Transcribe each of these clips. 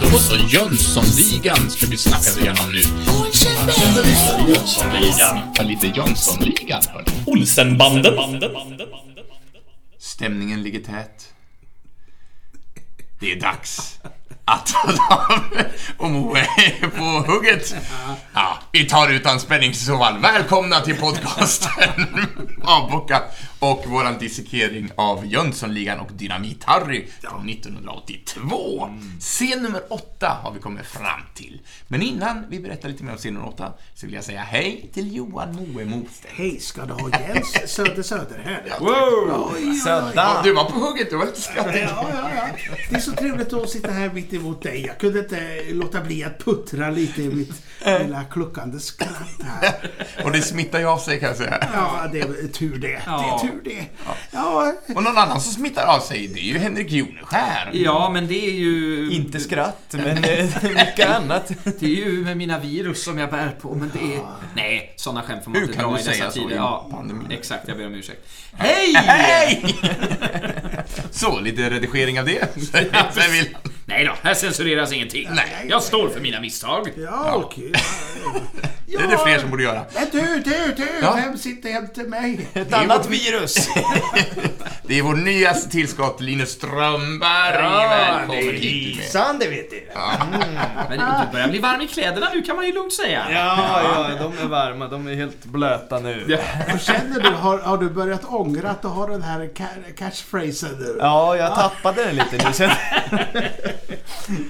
Då så, Jönssonligan ska vi snacka igenom nu. Jönssonligan. Ja, lite Jönssonligan, hörni. Olsenbanden. Stämningen ligger tät. Det är dags att och Moe är på hugget. Ja, vi tar utan spänning i så fall. Välkomna till podcasten Avbocka och våran dissekering av Jönssonligan och Dynamit-Harry från 1982. Scen nummer åtta har vi kommit fram till. Men innan vi berättar lite mer om scen nummer åtta så vill jag säga hej till Johan Moe Mostedt. Hej ska du ha Jens Söder Söder här. Wow! Ja, du var på hugget, du var lite skrattig. Ja, ja, ja. Det är så trevligt att sitta här mitt emot dig. Jag kunde inte låta bli att puttra lite i mitt lilla kluckande skratt här. Och det smittar ju av sig kan jag säga. Ja, det är tur det. Det är tur det. Ja, Och någon annan som smittar av sig, det är ju Henrik Joneskär. Ja, men det är ju... Inte skratt, men eh, mycket annat. Det är ju med mina virus som jag bär på, men det är... Nej, sådana skämt får man Hur inte kan dra du i dessa säga så tider. i Ja, pandemin? exakt. Jag ber om ursäkt. Hej! Hej! Så, lite redigering av det. Sen vill... Nej då, här censureras ingenting. Nej. Jag står för mina misstag. ja okej. Det är det fler som borde göra. Men du, du, du! Ja. Vem sitter jämte mig? Ett annat virus. Det är vår nyaste tillskott, Linus Strömberg. Välkommen hit. med. San, det vet du. Men du börjar bli varm i kläderna nu kan man ju lugnt säga. Ja, ja, de är varma. De är helt blöta nu. Och känner du, har, har du börjat ångra att du har den här ca- catchphrasen nu? Ja, jag tappade den lite nu sen.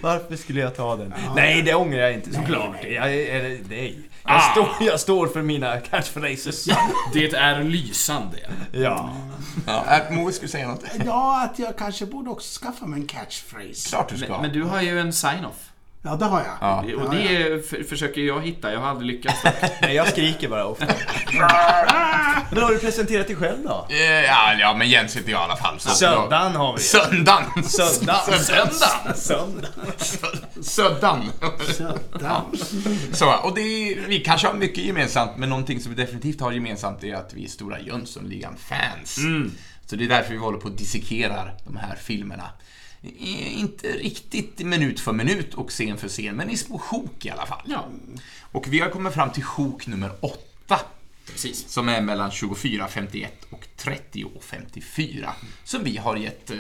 Varför skulle jag ta den? Nej, det ångrar jag inte såklart. Jag, är, nej. Jag, Ah. står, jag står för mina catchphrases. Det är lysande. Ja. Ja, äh, Moe skulle säga något. Ja, att jag kanske borde också skaffa mig en catchphrase. Klart du ska. Men, men du har ju en sign-off. Ja, det har jag. Ja. Och det är, f- försöker jag hitta. Jag har aldrig lyckats. Nej, jag skriker bara ofta. Men har du presenterat dig själv då? Eh, Ja, ja, men Jens heter jag i alla fall. Så Söndagen har vi. Söndagen. Söndagen. Söndagen. Söndag. Söndagen. Söta. Så, och det vi kanske har mycket gemensamt, men någonting som vi definitivt har gemensamt är att vi är stora Jönssonligan-fans. Så det är därför vi håller på att dissekerar de här filmerna. Inte riktigt minut för minut och scen för scen, men i små sjok i alla fall. Ja, Och vi har kommit fram till sjok nummer åtta, precis. som är mellan 24.51 och 30.54. Som vi har gett eh,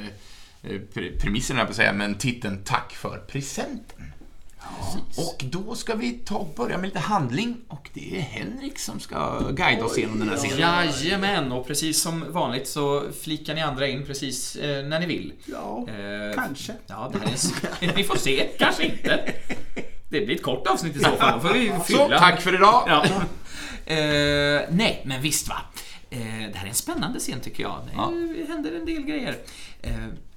pre- premissen, här på att säga, men titeln Tack för presenten. Och då ska vi ta och börja med lite handling och det är Henrik som ska guida oss igenom den här scenen. Jajamän, och precis som vanligt så flikar ni andra in precis eh, när ni vill. Ja, Eh, kanske. Ja, det här är Ni får se, kanske inte. Det blir ett kort avsnitt i så fall. Då får vi Så, fylla. tack för idag! Ja. Eh, nej, men visst va. Eh, det här är en spännande scen tycker jag. Det Ja. händer en del grejer. Eh,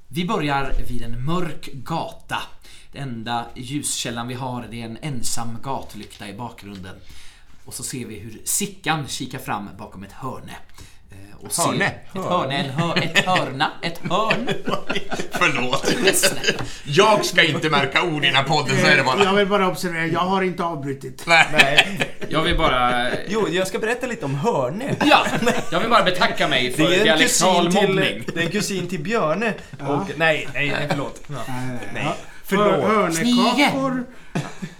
vi börjar vid en mörk gata. Enda ljuskällan vi har det är en ensam gatlykta i bakgrunden. Och så ser vi hur Sickan kikar fram bakom ett hörne. Eh, och ser- Hörne? Ett hörne, en hör, ett hörna, ett hörn. Förlåt. Jag ska inte märka ord i den här podden, så är det bara. Jag vill bara observera, jag har inte avbrutit. Nej. Jag vill bara... Jo, jag ska berätta lite om Hörne. Ja, jag vill bara betacka mig för Det är en dialektal kusin till, mobbning. det är en kusin till Björne. Och, nej, nej, nej, förlåt. Ja. Nej, Hör- förlåt. Hörnekakor.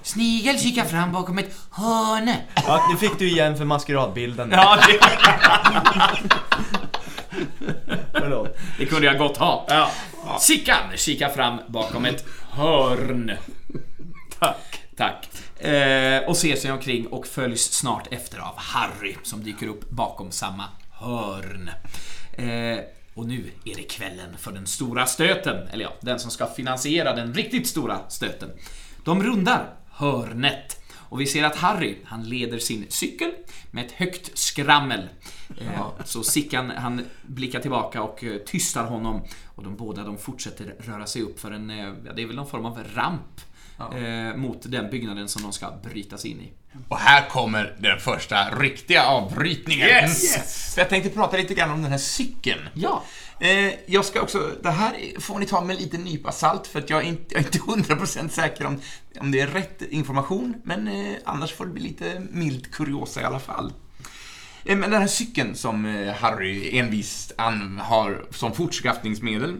Snigel kikar fram bakom ett hörne. Ja, nu fick du igen för maskeradbilden. Ja, det, Förlåt. det kunde jag gott ha. Ja. Sickan kikar fram bakom ett hörn. Tack. Tack. Eh, och ser sig omkring och följs snart efter av Harry som dyker upp bakom samma hörn. Eh, och nu är det kvällen för den stora stöten, eller ja, den som ska finansiera den riktigt stora stöten. De rundar hörnet. Och vi ser att Harry, han leder sin cykel med ett högt skrammel. Eh, så Sickan, han blickar tillbaka och eh, tystar honom. Och de båda de fortsätter röra sig upp för en, eh, ja, det är väl någon form av ramp eh, mot den byggnaden som de ska bryta sig in i. Och här kommer den första riktiga avbrytningen. Yes! För jag tänkte prata lite grann om den här cykeln. Ja, Eh, jag ska också, det här får ni ta med en liten nypa salt för att jag är inte, jag är inte 100% säker om, om det är rätt information, men eh, annars får det bli lite mild kuriosa i alla fall. Men den här cykeln som Harry envist har som fortskaffningsmedel.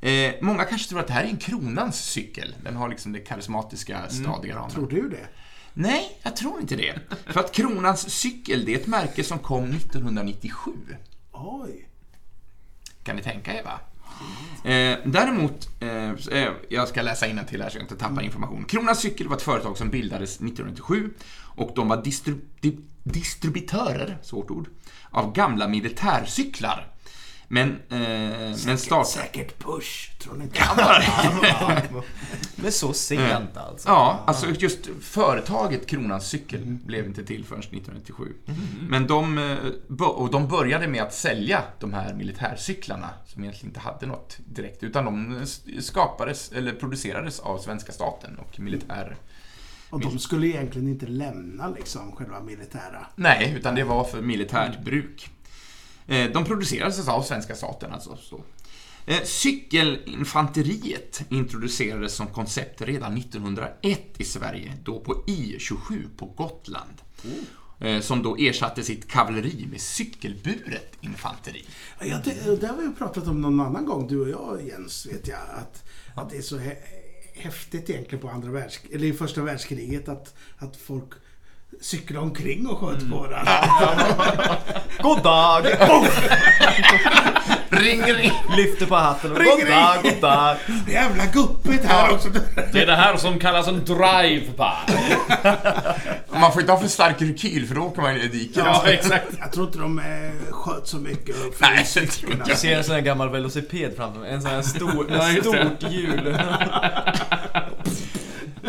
Eh, många kanske tror att det här är en kronans cykel. Den har liksom det karismatiska, stadiga ramen. Tror du det? Nej, jag tror inte det. För att kronans cykel, det är ett märke som kom 1997. Oj. Kan ni tänka er va? Eh, däremot, eh, eh, jag ska läsa till här så jag inte tappar information. Kronans Cykel var ett företag som bildades 1997 och de var distri- di- distributörer, svårt ord, av gamla militärcyklar. Men, eh, men start... Säkert push, tror ni inte? Men så sent alltså. Ja, alltså just företaget Kronans Cykel blev inte till förrän 1997. Men de, eh, och de började med att sälja de här militärcyklarna som egentligen inte hade något direkt, utan de skapades, eller producerades av svenska staten och militär... Och de skulle egentligen inte lämna liksom själva militära. Nej, utan det var för militärt bruk. Eh, De producerades av svenska staten alltså. Så. Eh, Cykelinfanteriet introducerades som koncept redan 1901 i Sverige, då på I27 på Gotland. Eh, Som då ersatte sitt kavalleri med cykelburet infanteri. Ja, det, det har vi pratat om någon annan gång, du och jag Jens, vet jag. Att, att det är så hä- häftigt egentligen på andra världsk eller i första världskriget att, att folk cyklade omkring och sköt på varandra. God dag! Ring, ring! Lyfter på hatten och Ring, god dag, god dag. Jävla guppigt här också. Det är det här som kallas en drive-by. Man får inte ha för stark rekyl för då åker man i diket. Ja, exakt. Jag tror inte de eh, sköt så mycket. Nej, det tror Jag jag. ser en sån här gammal velociped framför mig. En sån här stor, det. stort hjul.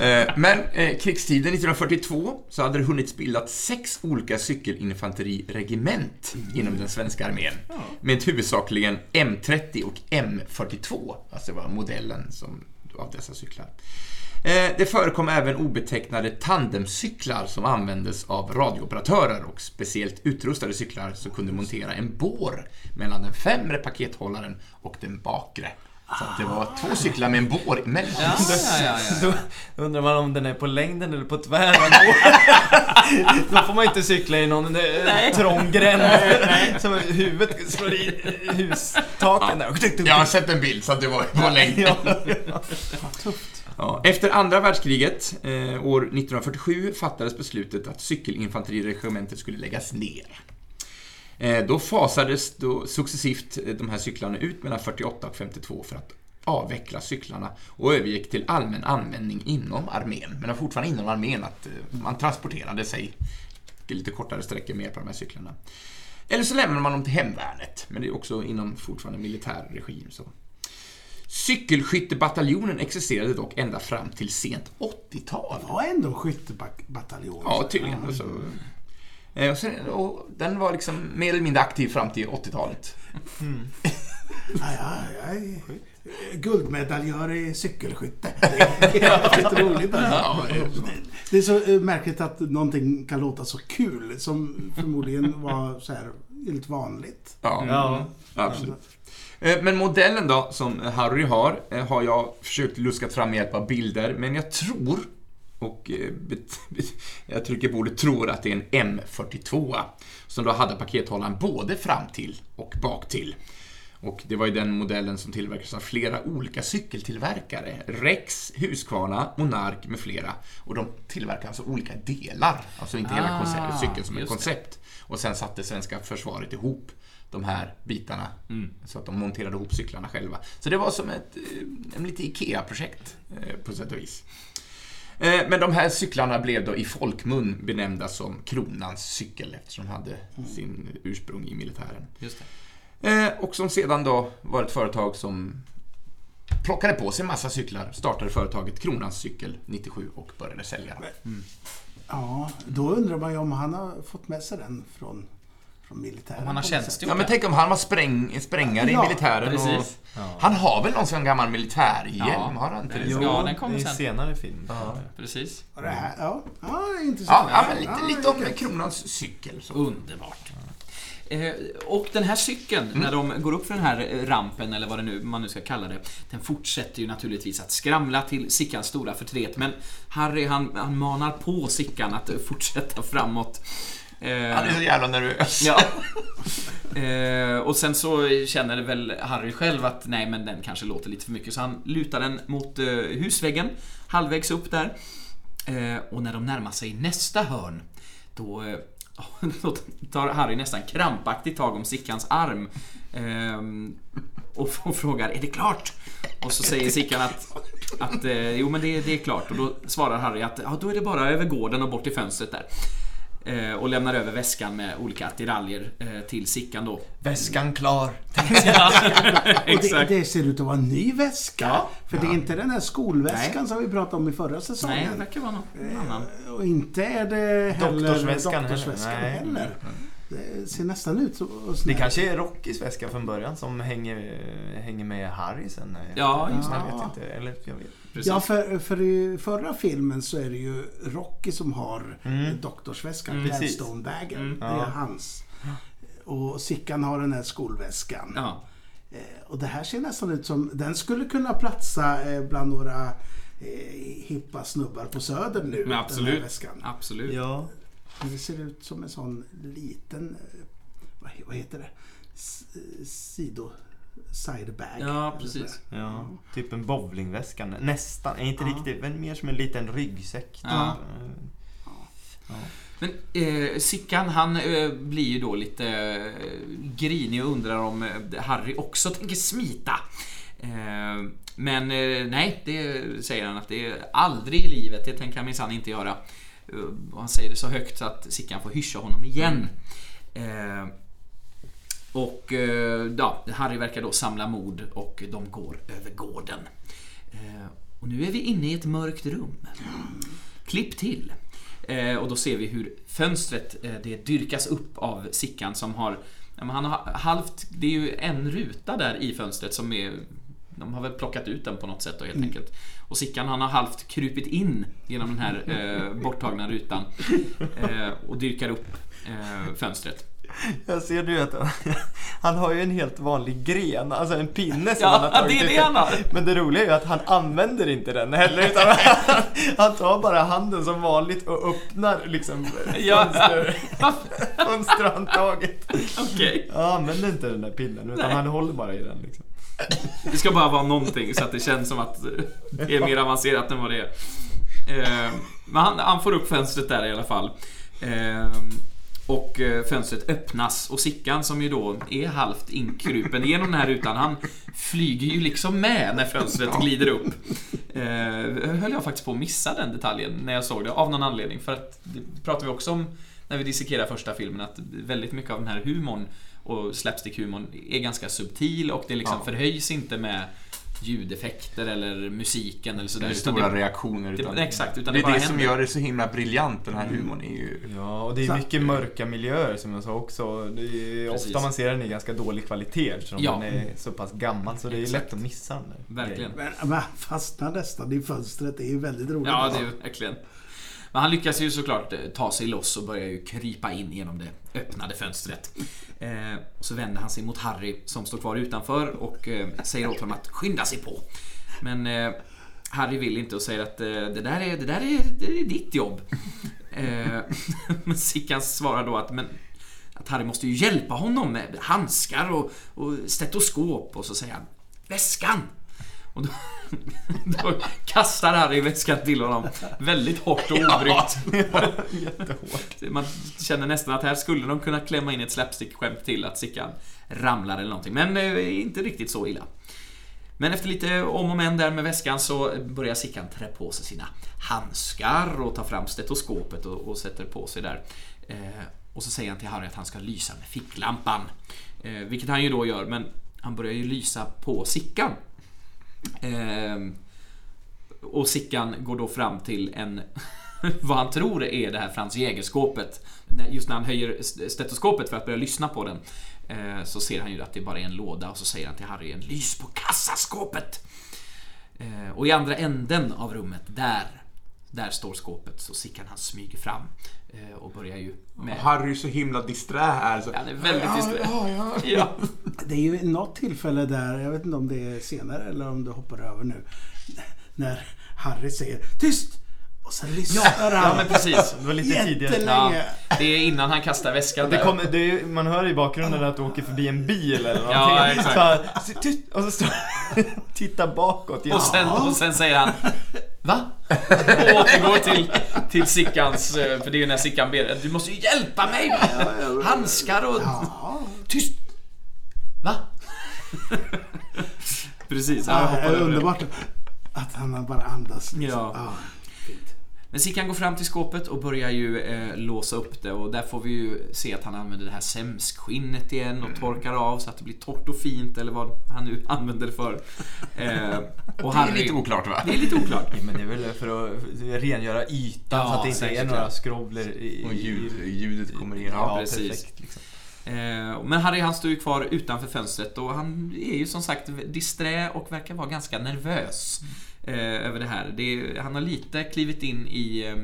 Eh, Men eh, krigstiden 1942 så hade det hunnit bildat sex olika cykelinfanteriregement inom den svenska armén. Med huvudsakligen M30 och M42, alltså det var modellen som, av dessa cyklar. Eh, Det förekom även obetecknade tandemcyklar som användes av radiooperatörer och speciellt utrustade cyklar som kunde montera en bår mellan den främre pakethållaren och den bakre. Så det var två cyklar med en bår emellan. Ja, ja, ja. Då undrar man om den är på längden eller på tvären. Då får man inte cykla i någon eh, trång gränd. Som huvudet slår i hustaken där. Jag har sett en bild så att det var på längden. Ja, efter andra världskriget, eh, år 1947, fattades beslutet att cykelinfanteriregementet skulle läggas ner. Eh, då fasades då successivt eh, de här cyklarna ut mellan 48 och 52 för att avveckla cyklarna och övergick till allmän användning inom armén. Men fortfarande inom armén att eh, man transporterade sig lite kortare sträckor med på de här cyklarna. Eller så lämnar man dem till hemvärnet, men det är också inom fortfarande militär regim. Så. Cykelskyttebataljonen existerade dock ända fram till sent 80-tal. Det var ändå skyttebataljon. Ja, tydligen. Så, eh, och sen, och den var liksom mer eller mindre aktiv fram till 80-talet. Ja, ja, ja, ja. Guldmedaljör i cykelskytte. Det är lite roligt. Alltså. Det är så eh, märkligt att någonting kan låta så kul som förmodligen var så här helt vanligt. Ja, Ja. absolut. Eh, Men modellen då, som Harry har, eh, har jag försökt luskat fram med hjälp av bilder, men jag tror, och eh, jag trycker på ordet tror, att det är en M42 som då hade pakethållaren både fram till och bak till. Och det var ju den modellen som tillverkades av flera olika cykeltillverkare. Rex, Husqvarna, Monark med flera. Och de tillverkar alltså olika delar, alltså inte hela Ah, koncept, cykeln som ett just det. koncept. Och sen satte svenska försvaret ihop de här bitarna Mm. så att de monterade ihop cyklarna själva. Så det var som ett eh, en lite IKEA-projekt eh, på sätt och vis. Eh, Men de här cyklarna blev då i folkmun benämnda som Kronans cykel eftersom de hade sin ursprung i militären. Just det. Eh, Och som sedan då var ett företag som plockade på sig massa cyklar, startade företaget Kronans cykel 97 och började sälja dem. Ja, då undrar man ju om han har fått med sig den från, från militären. Om han har tjänstgjort Ja, men tänk om han var spräng, sprängare Ja, i militären. Och, precis. Han har väl någon sån gammal militärhjälm? Ja. Har han inte det? Jo. Ja, den kommer i sen. senare film. Precis. Och det här, ja, ja, Ja, intressant. ja, men lite, Ja, lite om. Kronans cykel. Så. Underbart. Eh, och den här cykeln, när de går upp för den här eh, rampen, eller vad det nu, man nu ska kalla det, den fortsätter ju naturligtvis att skramla till Sickans stora förtret. Men Harry, han, han manar på Sickan att eh, fortsätta framåt. Eh, Han är så jävla nervös. Ja. Eh, och sen så känner väl Harry själv att nej men den kanske låter lite för mycket så han lutar den mot eh, husväggen halvvägs upp där. Eh, och när de närmar sig nästa hörn då, eh, då tar Harry nästan krampaktigt tag om Sickans arm eh, och, och frågar är det klart? Och så säger Sickan att, att eh, jo men det, det är klart och då svarar Harry att ja, då är det bara över gården och bort till fönstret där. Eh, och lämnar över väskan med olika attiraljer eh, till Sickan då. Väskan klar. Och det, det ser ut att vara en ny väska. Ja. För det är inte den här skolväskan Nej. som vi pratade om i förra Nej, säsongen. det verkar vara någon annan. Eh, Och inte är det heller Doktorsväskan heller. doktorsväskan Nej. heller. Det ser nästan ut så. och Det kanske är Rockys väska från början som hänger, hänger med Harry sen. Ja, just Jag det. vet inte. Eller jag vet. Precis. Ja, för, för i förra filmen så är det ju Rocky som har Mm. doktorsväskan, Mm. Gladstone-bagen. Mm. Det Ja. är hans. Och Sickan har den här skolväskan. Ja, Eh, Och det här ser nästan ut som, den skulle kunna platsa eh, bland några eh, hippa snubbar på Söder nu. men Den här absolut. väskan. Absolut. Ja. Det ser ut som en sån liten, eh, vad, he- vad heter det? Eh, Sido... Sidebag. Ja, precis. Ja, typ en bowlingväska. Nästan, inte Ja. riktigt, men mer som en liten ryggsäck. typ. Ja. Ja. Men eh, Sickan han eh, blir ju då lite eh, grinig och undrar om eh, Harry också tänker smita. Eh, men eh, nej, det säger han att det är aldrig i livet, det tänker han minsann inte göra. Eh, och han säger det så högt så att Sickan får hyscha honom igen. Eh, och eh, ja, Harry verkar då samla mod och de går över gården. Eh, och nu är vi inne i ett mörkt rum. Klipp till. Eh, och då ser vi hur fönstret eh, det dyrkas upp av Sickan som har han har halvt, det är ju en ruta där i fönstret som är de har väl plockat ut den på något sätt då helt enkelt. Och Sickan han har halvt krupit in genom den här eh, borttagna rutan eh, och dyrkar upp eh, fönstret. Jag ser du att han har ju en helt vanlig gren, alltså en pinne som Ja, han har tagit det är det han har. Men det roliga är ju att han använder inte den heller utan han, han tar bara handen som vanligt och öppnar liksom Ja. fönster, fönsterhandtaget. Okej. Han använder inte den där pinnen utan Nej. han håller bara i den liksom. Det ska bara vara någonting så att det känns som att det är mer avancerat än vad det är. Eh, Men han, han får upp fönstret där i alla fall. Eh, Och eh, fönstret öppnas och Sickan som ju då är halvt inkrupen genom den här rutan, han flyger ju liksom med när fönstret glider upp. Eh, höll jag faktiskt på att missa den detaljen när jag såg det, av någon anledning. För att det pratar vi också om när vi dissekerar första filmen, att väldigt mycket av den här humorn och slapstick-humorn är ganska subtil och det liksom Ja. förhöjs inte med ljudeffekter eller musiken eller sådär. Eller stora det- reaktioner. det- Utan exakt, utan det det är bara det som gör det så himla briljant, den här humorn. Är ju... Ja, och det är Så- mycket mörka miljöer som jag sa också. Det är ofta man ser den i ganska dålig kvalitet eftersom Ja. den är så pass gammal så det är Exakt. lätt att missa den där Verkligen. Men man fastnar nästan i fönstret. Det är ju väldigt roligt. Ja, det är ju verkligen. Men han lyckas ju såklart eh, ta sig loss och börjar ju krypa in genom det öppnade fönstret. Eh, och så vänder han sig mot Harry som står kvar utanför och eh, säger åt honom att skynda sig på. Men eh, Harry vill inte och säger att eh, det där är, det där är, det är ditt jobb. Eh, men Sickan svarar då att men, att Harry måste ju hjälpa honom med handskar och, och stetoskop och så säger han Väskan! Och då, då kastar Harry väskan till honom väldigt hårt och obrytt. Jättehårt. Man känner nästan att här skulle de kunna klämma in ett slapstick-skämt till att Sickan ramlar eller någonting. Men eh, inte riktigt så illa. Men efter lite om och men där med väskan så börjar Sickan trä på sig sina handskar och ta fram stetoskopet och, och sätter på sig där. Eh, och så säger han till Harry att han ska lysa med ficklampan. Eh, vilket han ju då gör, men han börjar ju lysa på Sickan. Eh, och Sickan går då fram till en vad han tror är det här Franz Jägerskåpet. Just när han höjer stetoskopet för att börja lyssna på den eh, så ser han ju att det bara är en låda och så säger han till Harry en lys på kassaskåpet. Eh, Och i andra änden av rummet, där, där står skåpet. Så Sickan han smyger fram eh, och börjar ju med... Harry är så himla disträ här. Så... Han är väldigt disträ. Ja, ja, ja. Ja. Det är ju något tillfälle där, jag vet inte om det är senare eller om du hoppar över nu, när Harry säger Tyst! Och sen lyssnar han. Ja, men precis. Det var lite tidigare. Ja, det är innan han kastar väskan Det kommer, det är, man hör i bakgrunden att du åker förbi en bil eller någonting. Ja, exakt. Så och så står tittar bakåt. Och sen, och sen säger han Va? Och återgår till, till Sickans, eh, för det är ju när Sickan ber Du måste ju hjälpa mig handskar och... Ja, Tyst! Va? Precis, jag ja, hoppar det är underbart att han bara andas. liksom. Ja. fint. Men Sickan går fram till skåpet och börjar ju eh, låsa upp det och där får vi ju se att han använder det här sämskskinnet igen och torkar av så att det blir torrt och fint eller vad han nu använder det för. Eh, och Det är lite oklart va? Det är lite oklart. Men det är väl för att rengöra ytan Ja, så att det inte är ja. några skrovlor i... Och ljud, ljudet kommer in. Ja, Ja. precis. perfekt. Liksom. Eh, Men Harry han står ju kvar utanför fönstret och han är ju som sagt disträ och verkar vara ganska nervös eh, över det här. Det är, han har lite klivit in i eh,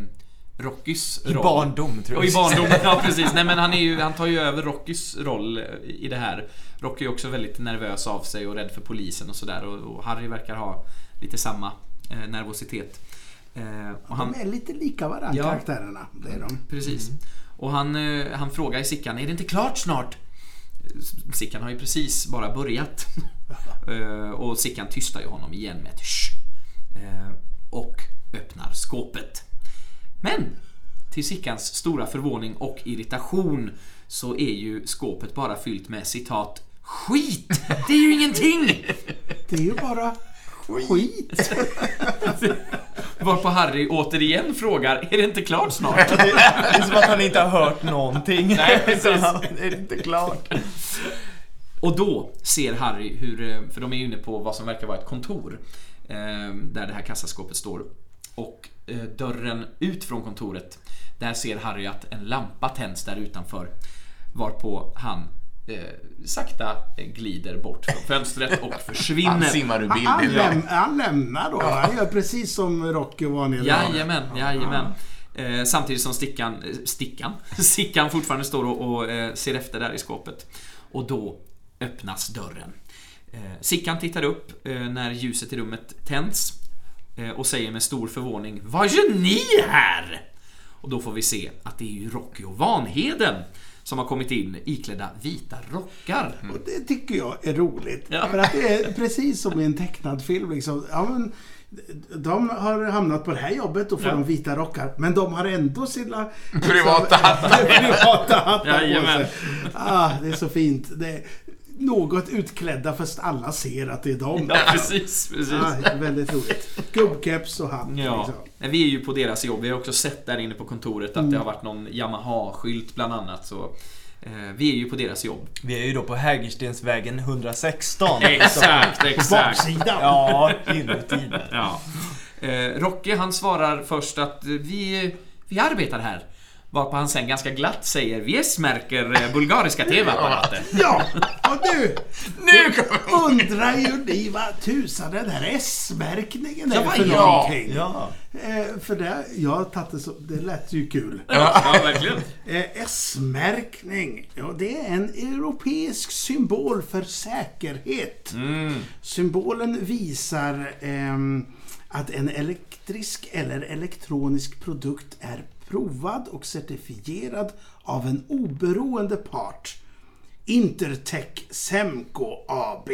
Rockys I roll. barndom tror jag. Och i barndom, ja precis. Nej men han, är ju, han tar ju över Rockys roll eh, i det här. Rocky är också väldigt nervös av sig och rädd för polisen och sådär. Och, och Harry verkar ha lite samma eh, nervositet. Eh, och han, De är lite lika varandra, Ja. karaktärerna. Det är de. Precis. Och han, eh, han frågar i Sickan, är det inte klart snart? Sickan har ju precis bara börjat. Eh, och Sickan tystar ju honom igen med ett sh. Eh, Och öppnar skåpet. Men till Sickans stora förvåning och irritation så är ju skåpet bara fyllt med citat Skit! Det är ju ingenting! Det är ju bara skit. Varpå Harry återigen frågar, är det inte klart snart? Det är som att han inte har hört någonting. Nej, precis. Så han- Det är inte klart. Och då ser Harry hur, eh, för de är inne på vad som verkar vara ett kontor eh, där det här kassaskåpet står. Och eh, dörren ut från kontoret, där ser Harry att en lampa tänds där utanför. Varpå han eh, sakta glider bort från fönstret och Han försvinner. simmar ur Han, han, bilden. läm, han lämnar då. Han gör precis som Rocky var nere Jajamän, jajamän. Eh, samtidigt som stickan, eh, stickan, stickan fortfarande står och, och eh, ser efter där i skåpet. Och då öppnas dörren. Eh, Sickan tittar upp eh, när ljuset i rummet tänds eh, och säger med stor förvåning Vad gör ni här? Och då får vi se att det är ju Rocky och Vanheden som har kommit in iklädda vita rockar. Och det tycker jag är roligt. Ja. För att det är precis som i en tecknad film. Liksom. Ja, men, de har hamnat på det här jobbet och får Ja. de vita rockar. Men de har ändå sina Privata hattar. privata hattar på sig. Ah, det är så fint. Det är något utklädda fast alla ser att det är dem. Ja, precis, precis. Ah, väldigt roligt. Gubbkeps och hatt. Ja, Liksom. vi är ju på deras jobb. Vi har också sett där inne på kontoret att det har varit någon Yamaha-skylt bland annat. Så, eh, vi är ju på deras jobb. Vi är ju då på Hägerstensvägen 116. Exakt, På exakt. baksidan. Ja, inuti. Ja. Eh, Rocky han svarar först att vi, vi arbetar här. Varpå han sen ganska glatt säger vi S-märker eh, bulgariska TV-apparater. Ja, och du! Nu kommer Undrar ju ni vad tusan den här S-märkningen är för ja. någonting. Ja. Eh, för det, jag har tagit det så, det lät ju kul. Ja, verkligen. Eh, S-märkning, ja det är en europeisk symbol för säkerhet. Symbolen visar ehm, att en elektrisk eller elektronisk produkt är provad och certifierad av en oberoende part. Intertech Semco AB.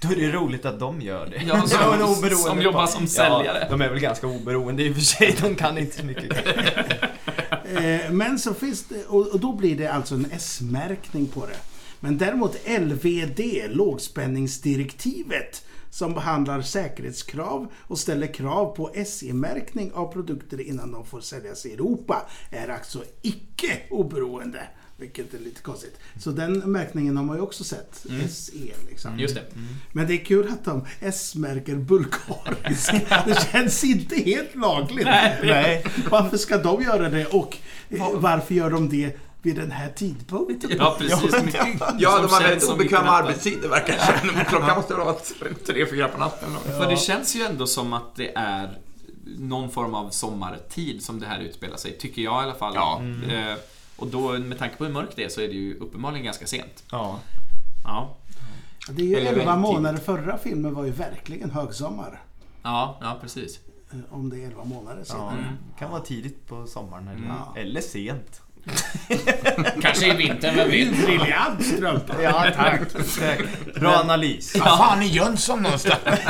Då är det roligt att de gör det. Ja, som- en oberoende som jobbar som säljare. Ja, de är väl ganska oberoende i och för sig. De kan inte så mycket. Eh, men så finns det, och, och då blir det alltså en S-märkning på det. Men däremot LVD, lågspänningsdirektivet, som behandlar säkerhetskrav och ställer krav på SE-märkning av produkter innan de får säljas i Europa, är alltså icke oberoende. Vilket är lite konstigt. Så den märkningen har man ju också sett. SE liksom. Just det. Men det är kul att de S-märker bulgariska. Det känns inte helt lagligt. Nej. Varför ska de göra det och varför gör de det vid den här tidpunkten? Ja, precis. Ja, de obekväma mitt i natten. arbetstider verkar det som. Klockan måste vara tre, fyra på natten. För det känns ju ändå som att det är någon form av sommartid som det här utspelar sig, tycker jag i alla fall. Ja. Eh, Och då, med tanke på hur mörkt det är, så är det ju uppenbarligen ganska sent. Ja. Ja, Det är ju Eller 11 väldigt månader. Förra filmen var ju verkligen högsommar. ja, ja precis. eh, om det är 11 månader Ja, senare. kan vara tidigt på sommaren eller, Ja. eller sent. Kanske i vintern, vem vet? Briljant strumpa! Ja, tack. Bra analys. Vad fan är Jönsson någonstans?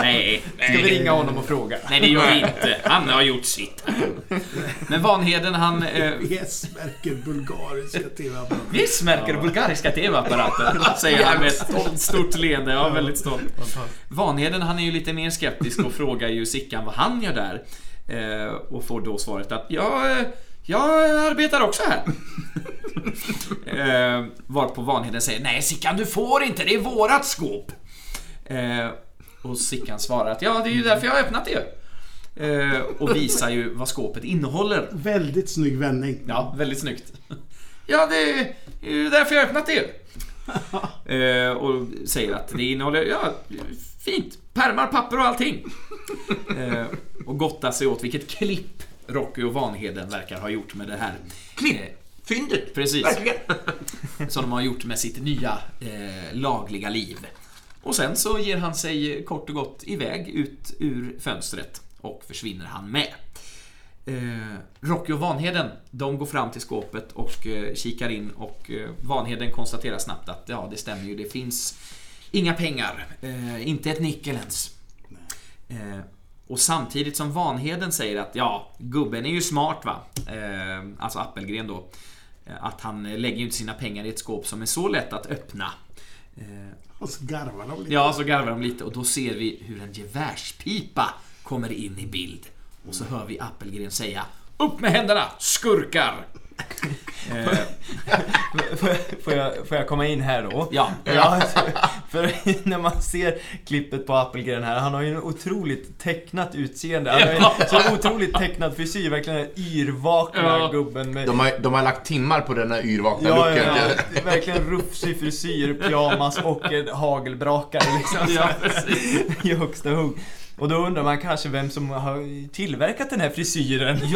Nej, Ska vi ringa honom och fråga? Nej, det gör vi inte. Han har gjort sitt. Men Vanheden, han... Eh, Yes, märker bulgariska tv-apparater. Visst märker bulgariska TV-apparater, säger han med ett stort leende. Ja, väldigt stolt. Vanheden, han är ju lite mer skeptisk och frågar ju Sickan vad han gör där. Eh, och får då svaret att ja, eh, jag arbetar också här. eh, varpå Vanheden säger nej Sickan, du får inte, det är vårat skåp. Eh, och Sickan svarar att ja, det är ju därför jag har öppnat det. Eh, och visar ju vad skåpet innehåller. Väldigt snygg vändning. Ja, väldigt snyggt. Ja, det är ju därför jag har öppnat det. Eh, och säger att det innehåller, ja, fint. Pärmar, papper och allting. Eh, och gottar sig åt vilket klipp Rocky och Vanheden verkar ha gjort med det här. Klipp. Eh. Precis. Verkligen. som de har gjort med sitt nya eh, lagliga liv. Och sen så ger han sig kort och gott iväg ut ur fönstret och försvinner han med. Eh, Rocky och Vanheden, de går fram till skåpet och eh, kikar in och eh, Vanheden konstaterar snabbt att ja, det stämmer ju, det finns inga pengar, eh, inte ett nickel ens. Och samtidigt som Vanheden säger att ja, gubben är ju smart va, eh, alltså Appelgren då, eh, att han lägger ju inte sina pengar i ett skåp som är så lätt att öppna. Eh, Och så garvar de lite. Ja, så garvar de lite och då ser vi hur en gevärspipa kommer in i bild. Och så hör vi Appelgren säga Upp med händerna, skurkar! eh, Får jag, får, jag, komma in här då? ja, Ja, för när man ser klippet på Appelgren här, han har ju en otroligt tecknat utseende. Han har ju en så otroligt tecknad frisyr, verkligen den här yrvakna Ja. gubben med... De har, de har lagt timmar på denna yrvakna Ja, ja, looken. ja. Är Verkligen rufsig frisyr, pyjamas och hagelbrakare liksom. ja precis. I högsta hugg. Och då undrar man kanske vem som har tillverkat den här frisyren.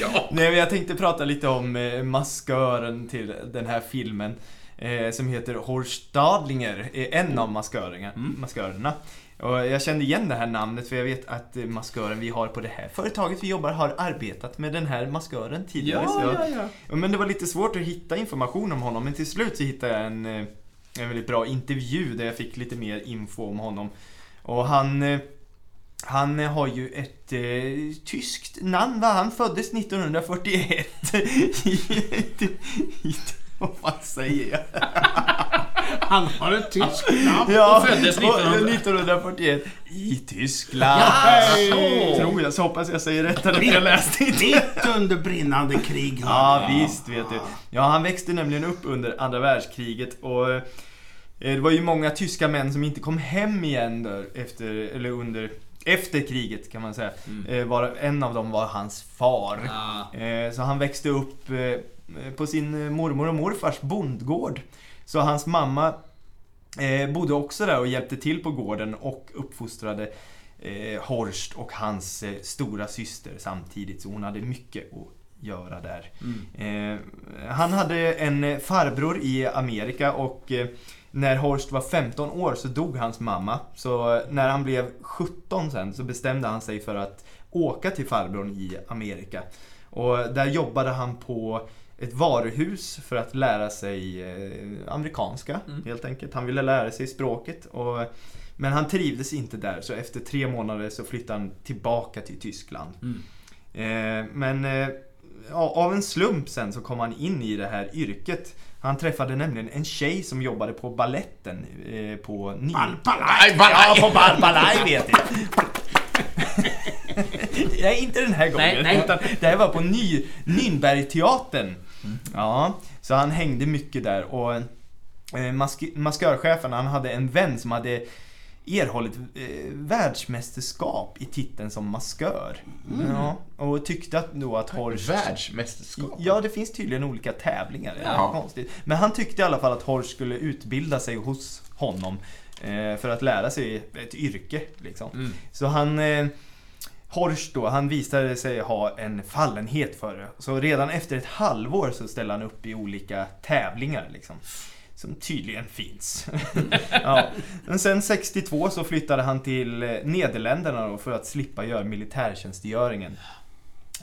Ja! Nej, men jag tänkte prata lite om eh, maskören till den här filmen. Eh, som heter Horst Stadlinger, är en av maskörerna, maskörerna. Och jag kände igen det här namnet för jag vet att eh, maskören vi har på det här företaget vi jobbar har arbetat med den här maskören tidigare. så jag, ja. Ja, Men det var lite svårt att hitta information om honom, men till slut så hittade jag en, eh, en väldigt bra intervju där jag fick lite mer info om honom. Och han, eh, han har ju ett eh, tyskt namn, va? Han föddes 1941 i, i, i, vad fan säger jag? Han har ett tyskt namn. Och föddes och, 1900. 1941 i Tyskland. Jaså. Tror jag, så hoppas jag säger rätt här, för jag läste inte. Mitt under brinnande krig. Ja, visst vet du. Ja, han växte nämligen upp under andra världskriget och eh, det var ju många tyska män som inte kom hem igen där efter, eller under, efter kriget kan man säga. Eh, Var, en av dem var hans far. Ja. Eh, Så han växte upp på sin mormor och morfars bondgård. Så hans mamma eh, bodde också där och hjälpte till på gården och uppfostrade eh, Horst och hans eh, stora syster samtidigt. Så hon hade mycket att göra där. Eh, han hade en eh, farbror i Amerika och eh, när Horst var 15 år så dog hans mamma. Så eh, när han blev 17 sen så bestämde han sig för att åka till farbrorn i Amerika. Och där jobbade han på ett varuhus för att lära sig eh, amerikanska helt enkelt. Han ville lära sig språket. Och, men han trivdes inte där så efter tre månader så flyttade han tillbaka till Tyskland. Eh, men eh, av en slump sen så kom han in i det här yrket. Han träffade nämligen en tjej som jobbade på balletten eh, på Ny... Bara, Ja, på Balbalaj vet jag. Nej, inte den här gången. Nej, nej. Utan det här var på Ny, Nürnbergteatern. Ja, så han hängde mycket där och eh, mask- maskörchefen han hade en vän som hade erhållit eh, världsmästerskap i titeln som maskör. Ja, och tyckte att då att Horst... Världsmästerskap. Ja, det finns tydligen olika tävlingar. Ja. konstigt. Men han tyckte i alla fall att Horst skulle utbilda sig hos honom eh, för att lära sig ett yrke. Liksom. Så han... Eh, Horst då, han visade sig ha en fallenhet för det. Så redan efter ett halvår så ställde han upp i olika tävlingar. Liksom. som tydligen finns. ja. Men sen 62 så flyttade han till eh, Nederländerna då för att slippa göra militärtjänstgöringen.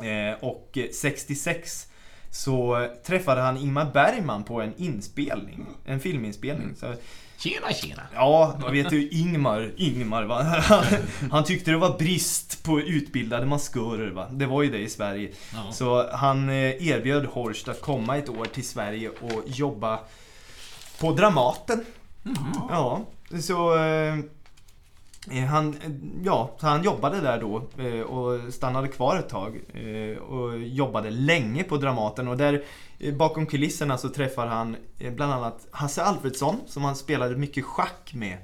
Eh, och 66 så träffade han Ingmar Bergman på en inspelning, en filminspelning. Så, Tjena, tjena. ja, jag vet ju Ingmar, Ingmar va? Han, han tyckte det var brist på utbildade maskörer va? Det var ju det i Sverige. Ja. Så han eh, erbjöd Horst att komma ett år till Sverige och jobba på Dramaten. Ja, så eh, han, eh, ja, så han jobbade där då eh, och stannade kvar ett tag eh, och jobbade länge på Dramaten och där eh, bakom kulisserna så träffar han eh, bland annat Hasse Alfredsson som han spelade mycket schack med.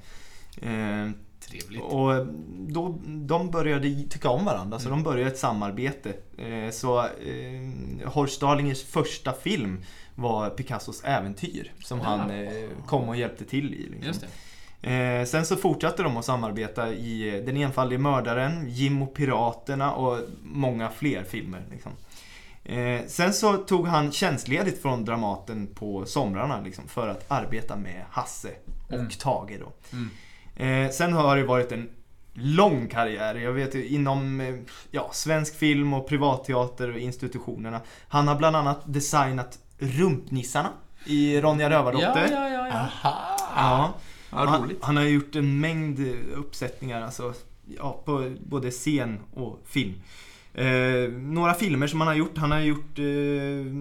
Eh, Trevligt. och då, de började tycka om varandra, så de började ett samarbete. Eh, så eh, Horst Dahlingers första film var Picassos Äventyr, som han eh, kom och hjälpte till i. Liksom. Eh, sen så fortsatte de att samarbeta i eh, Den enfaldige mördaren, Jim och Piraterna och många fler filmer. Liksom. Eh, sen så tog han tjänstledigt från Dramaten på somrarna liksom, för att arbeta med Hasse och Mm. Tage. Då. Mm. Eh, sen har det varit en lång karriär. Jag vet inom eh, ja, svensk film och privatteater och institutionerna. Han har bland annat designat Rumpnissarna i Ronja Ja, Rövardotter. ja, ja, ja. Aha. Ja. Vad han, han har gjort en mängd uppsättningar, alltså, ja, på både scen och film. Eh, några filmer som han har gjort. Han har gjort eh,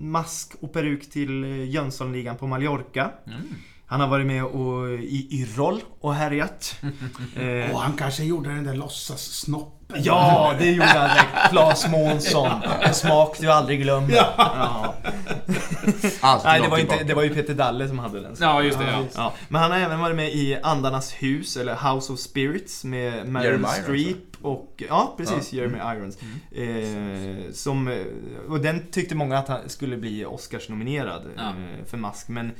Mask och peruk till Jönssonligan på Mallorca. Mm. Han har varit med och, i Yrrol och härjat. Eh, Och han kanske gjorde den där låtsassnoppen. Ja, det gjorde han. direkt. Claes Månsson. En smak du aldrig glömmer. Ja. Ja. Nej, det var, inte, det var ju Peter Dalle som hade den. Ja, just det. Ja. Ja, men han har även varit med i Andarnas hus, eller House of Spirits med Meryl Jeremy Streep och, ja precis, Ja. Mm. Jeremy Irons. Eh, som, eh, och den tyckte många att han skulle bli Oscars-nominerad Ja. eh, för Mask, men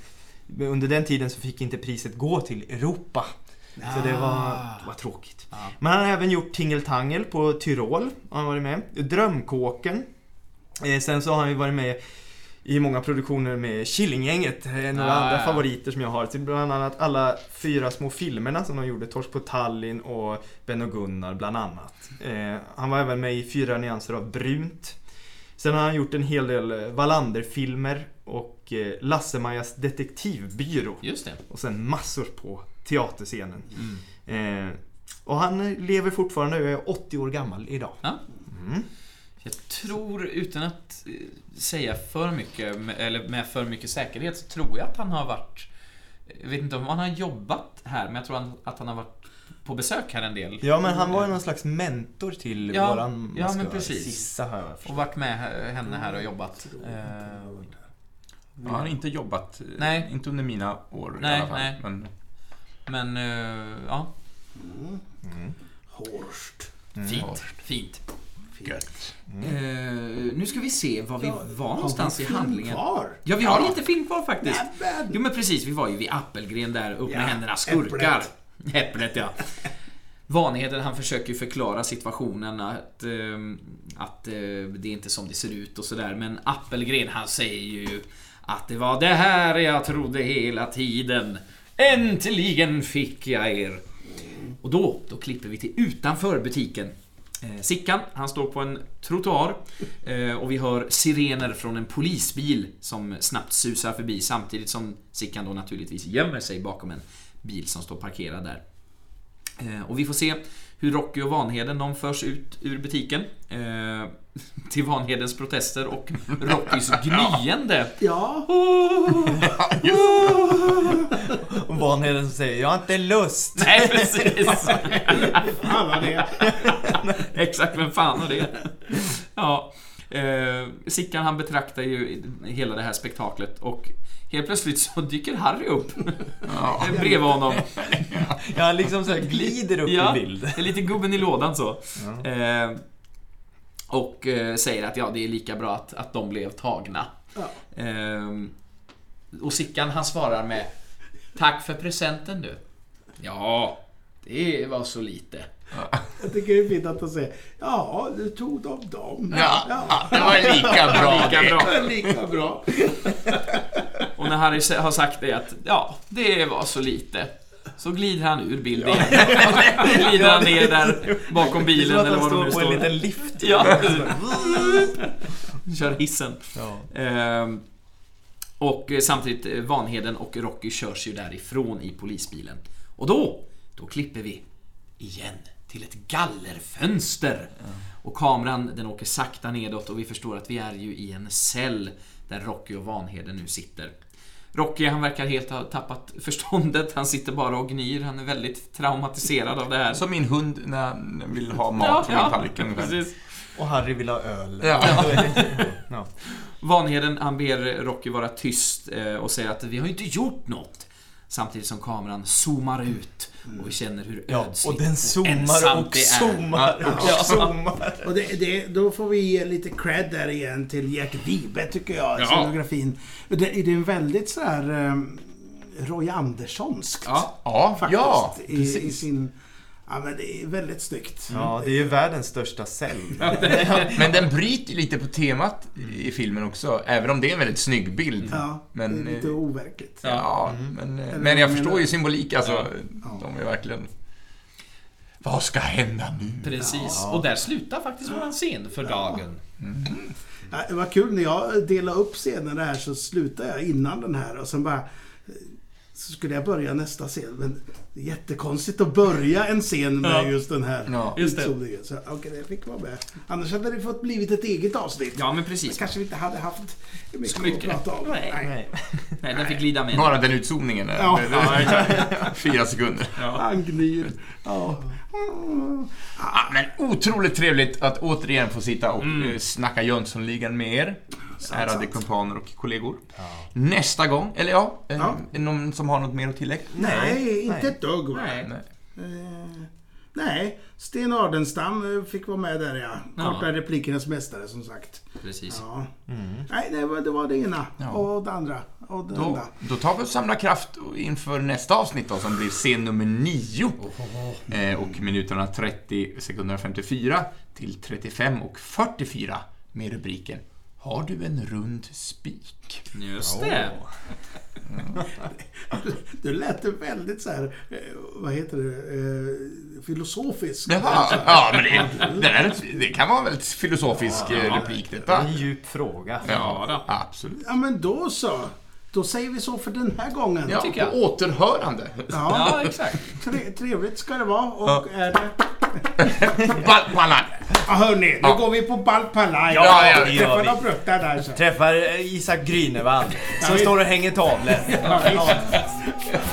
under den tiden så fick inte priset gå till Europa. Så det var, det var tråkigt. Ja. Men han har även gjort Tingeltangel på Tyrol, har han varit med. Drömkåken. Eh, sen så har han ju varit med i många produktioner med Killinggänget, eh, några Ah, andra ja. favoriter som jag har. Till bland annat alla fyra små filmerna som de gjorde, Torsk på Tallinn och Ben och Gunnar bland annat. Eh, han var även med i Fyra nyanser av brunt. Sen har han gjort en hel del Wallander-filmer och eh, Lasse-Majas detektivbyrå. Just det. Och sen massor på teaterscenen. Mm. Eh, och han eh, lever fortfarande och är 80 år gammal idag. Ja. Mm. Jag tror, utan att eh, säga för mycket, eller med för mycket säkerhet, så tror jag att han har varit... Jag vet inte om han har jobbat här, men jag tror att han har varit på besök här en del. Ja, men han var ju någon slags mentor till Ja, våran ja, men precis. Sissa har jag Och varit med he- henne här och jobbat. Eh, Jag har inte jobbat, eh, Nej. inte under mina år Nej, i alla fall. nej. Men Men, eh, ja. Mm. Horst. Fint. Fint. gött. Eh, nu ska vi se var vi var någonstans i handlingen. Kvar? Ja, vi har Ja. lite film kvar faktiskt. Nämen! Jo men precis, vi var ju vid Appelgren där, upp med Ja, händerna skurkar. äpplet. Äpplet ja. Vanheden han försöker ju förklara situationen att, ehm, att eh, det är inte som det ser ut och sådär. Men Appelgren han säger ju att det var det här jag trodde hela tiden. Äntligen fick jag er. Och då, då klipper vi till utanför butiken. Eh, Sickan, han står på en trottoar eh, och vi hör sirener från en polisbil som snabbt susar förbi samtidigt som Sickan då naturligtvis gömmer sig bakom en bil som står parkerad där. Eh, och vi får se hur Rocky och Vanheden de förs ut ur butiken. Eh, till Vanhedens protester och Rockys gnyende. Ja. Och Vanheden som säger 'Jag har inte lust' Nej, precis! Fan det. Exakt, vem fan har det? Ja. Eh, Sickan han betraktar ju hela det här spektaklet och helt plötsligt så dyker Harry upp Ja. bredvid honom. Ja, han liksom så här glider upp Ja, i bild. är lite gubben i lådan så. Ja. Eh, och eh, säger att ja, det är lika bra att, att de blev tagna. Ja. Eh, och Sickan han svarar med Tack för presenten du. Ja, det var så lite. Jag tycker det är fint att de säger Ja, du tog dem dem. Ja, ja, det var lika bra Lika bra. Lika bra. Och när Harry har sagt det att ja, det var så lite. Så glider han ur bild igen. glider han ner där bakom bilen eller vad de står nu på en står. liten lift. Ja. Kör hissen. Ja. Ehm, och samtidigt, eh, Vanheden och Rocky körs ju därifrån i polisbilen. Och då, då klipper vi igen till ett gallerfönster. Och kameran den åker sakta nedåt och vi förstår att vi är ju i en cell där Rocky och Vanheden nu sitter. Rocky han verkar helt ha tappat förståndet. Han sitter bara och gnyr. Han är väldigt traumatiserad av det här. Som min hund när han vill ha mat från min tallrik ungefär. precis. Och Harry vill ha öl. Ja. ja. Vanheden han ber Rocky vara tyst eh, och säger att vi har ju inte gjort något. Samtidigt som kameran zoomar ut och vi känner hur Ja, ödsligt och den zoomar och är. zoomar och Ja. zoomar. Och det, det, då får vi ge lite cred där igen till Gert Wibe tycker jag, Ja. scenografin. Det, det är en väldigt sådär um, Roy Anderssonskt. Ja, Ja, faktiskt. ja, i, i sin... Ja, men det är väldigt snyggt. Ja, det är ju världens största cell. Men den bryter lite på temat i filmen också, även om det är en väldigt snygg bild. Ja, Men, det är lite eh, overkligt. Ja, men, eh, men jag förstår ju symbolik alltså. Ja. De är verkligen... Vad ska hända nu? precis. Och där slutar faktiskt våran scen för dagen. Ja, det var kul när jag delade upp scenerna här så slutade jag innan den här och sen bara... Så skulle jag börja nästa scen. Men det är jättekonstigt att börja en scen med Ja. just den här Ja. Just det. Så okej, det fick vara med. Annars hade det fått blivit ett eget avsnitt. Ja, men Men precis. kanske vi inte hade haft mycket, Så mycket. att prata om. Nej. Nej. Nej, den fick glida med. Bara den utzoomningen. eh, Ja. Fyra sekunder. Han gnyr. Ja. Ja, men otroligt trevligt att återigen få sitta och Mm. eh, snacka Jönssonligan med er. Ärade kumpaner och kollegor. Nästa gång, eller ja, eh, Ja. någon som har något mer att tillägga? Nej, inte nej. ett dugg va? Nej. Nej. Eh, nej, Sten Ardenstam eh, fick vara med där ja. Ja. Korta replikernas mästare som sagt. Precis. Ja. Nej, det var, det var det ena Ja. och det andra och det Då, enda. då tar vi och samlar kraft inför nästa avsnitt då, som blir scen nummer 9. Eh, och minuterna 30 sekunderna 54 till 35 och 44 med rubriken Har du en rund spik? Just det. Du lät väldigt så här, eh, vad heter det, eh, filosofisk. Jaha, ja, men det, det, där, det kan vara en väldigt filosofisk eh, replik Det är detta. en djup fråga. Ja, då. absolut. Ja men då så. Då säger vi så för den här gången. Ja, på återhörande. Ja, Ja, exakt. tre, trevligt ska det vara och Ja. är det... Balpalan. Ja hörni, nu Ja. går vi på Balpalaj. Ja, ja, gör Träffar vi. några bruttar där så. Träffar eh, Isak Grünewald som står och hänger tavlor.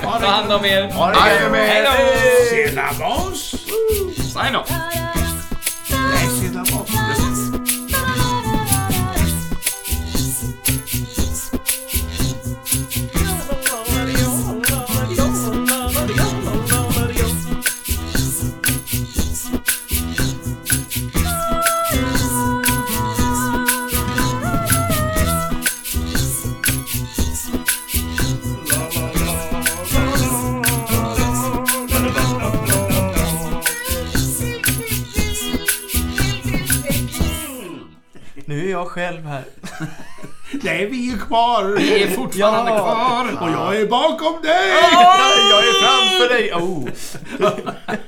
Ta hand om er. Ha det Hej gött. med Hej då! Tjena boss! Sign off. Själv här. Nej, vi är kvar. Vi är fortfarande Ja. kvar. Och jag är bakom dig! Jag är framför dig! Oh.